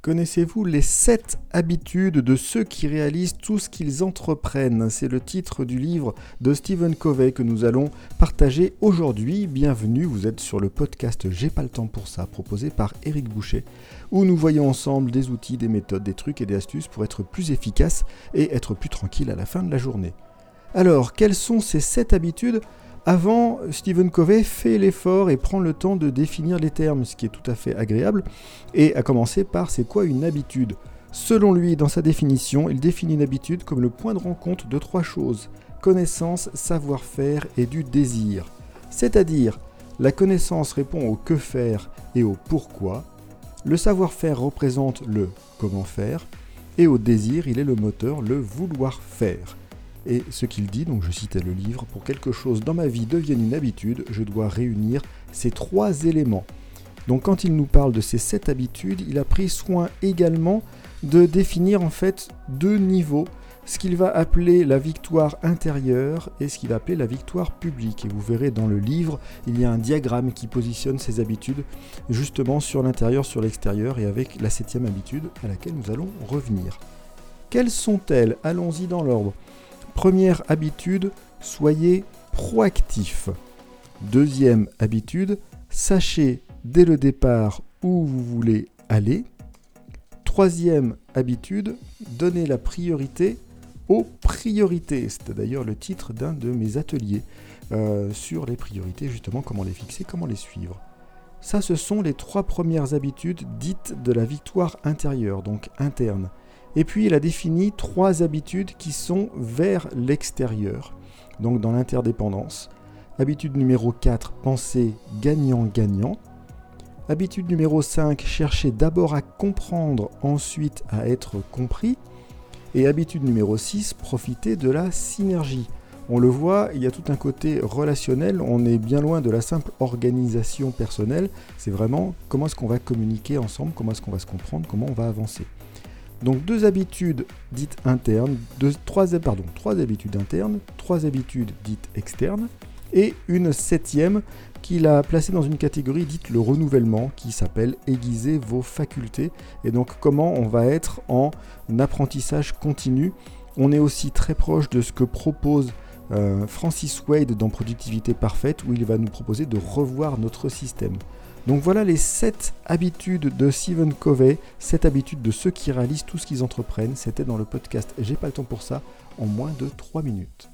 Connaissez-vous les 7 habitudes de ceux qui réalisent tout ce qu'ils entreprennent? C'est le titre du livre de Stephen Covey que nous allons partager aujourd'hui. Bienvenue, vous êtes sur le podcast J'ai pas le temps pour ça, proposé par Eric Boucher, où nous voyons ensemble des outils, des méthodes, des trucs et des astuces pour être plus efficace et être plus tranquille à la fin de la journée. Alors, quelles sont ces 7 habitudes? Avant, Stephen Covey fait l'effort et prend le temps de définir les termes, ce qui est tout à fait agréable, et à commencer par c'est quoi une habitude Selon lui, dans sa définition, il définit une habitude comme le point de rencontre de trois choses connaissance, savoir-faire et du désir. C'est-à-dire, la connaissance répond au que faire et au pourquoi, le savoir-faire représente le comment faire, et au désir, il est le moteur, le vouloir faire. Et ce qu'il dit, donc je citais le livre, pour quelque chose dans ma vie devienne une habitude, je dois réunir ces trois éléments. Donc quand il nous parle de ces sept habitudes, il a pris soin également de définir en fait deux niveaux, ce qu'il va appeler la victoire intérieure et ce qu'il va appeler la victoire publique. Et vous verrez dans le livre, il y a un diagramme qui positionne ces habitudes justement sur l'intérieur, sur l'extérieur et avec la septième habitude à laquelle nous allons revenir. Quelles sont-elles? Allons-y dans l'ordre. Première habitude, soyez proactif. Deuxième habitude, sachez dès le départ où vous voulez aller. Troisième habitude, donnez la priorité aux priorités. C'était d'ailleurs le titre d'un de mes ateliers euh, sur les priorités, justement comment les fixer, comment les suivre. Ça, ce sont les trois premières habitudes dites de la victoire intérieure, donc interne. Et puis il a défini trois habitudes qui sont vers l'extérieur, donc dans l'interdépendance. Habitude numéro 4, penser gagnant-gagnant. Habitude numéro 5, chercher d'abord à comprendre, ensuite à être compris. Et habitude numéro 6, profiter de la synergie. On le voit, il y a tout un côté relationnel, on est bien loin de la simple organisation personnelle, c'est vraiment comment est-ce qu'on va communiquer ensemble, comment est-ce qu'on va se comprendre, comment on va avancer. Donc deux habitudes dites internes, trois, pardon, trois habitudes internes, trois habitudes dites externes, et une septième qu'il a placée dans une catégorie dite le renouvellement, qui s'appelle aiguiser vos facultés, et donc comment on va être en apprentissage continu? On est aussi très proche de ce que propose euh, Francis Wade dans Productivité Parfaite, où il va nous proposer de revoir notre système. Donc voilà les 7 habitudes de Stephen Covey, 7 habitudes de ceux qui réalisent tout ce qu'ils entreprennent. C'était dans le podcast J'ai pas le temps pour ça en moins de 3 minutes.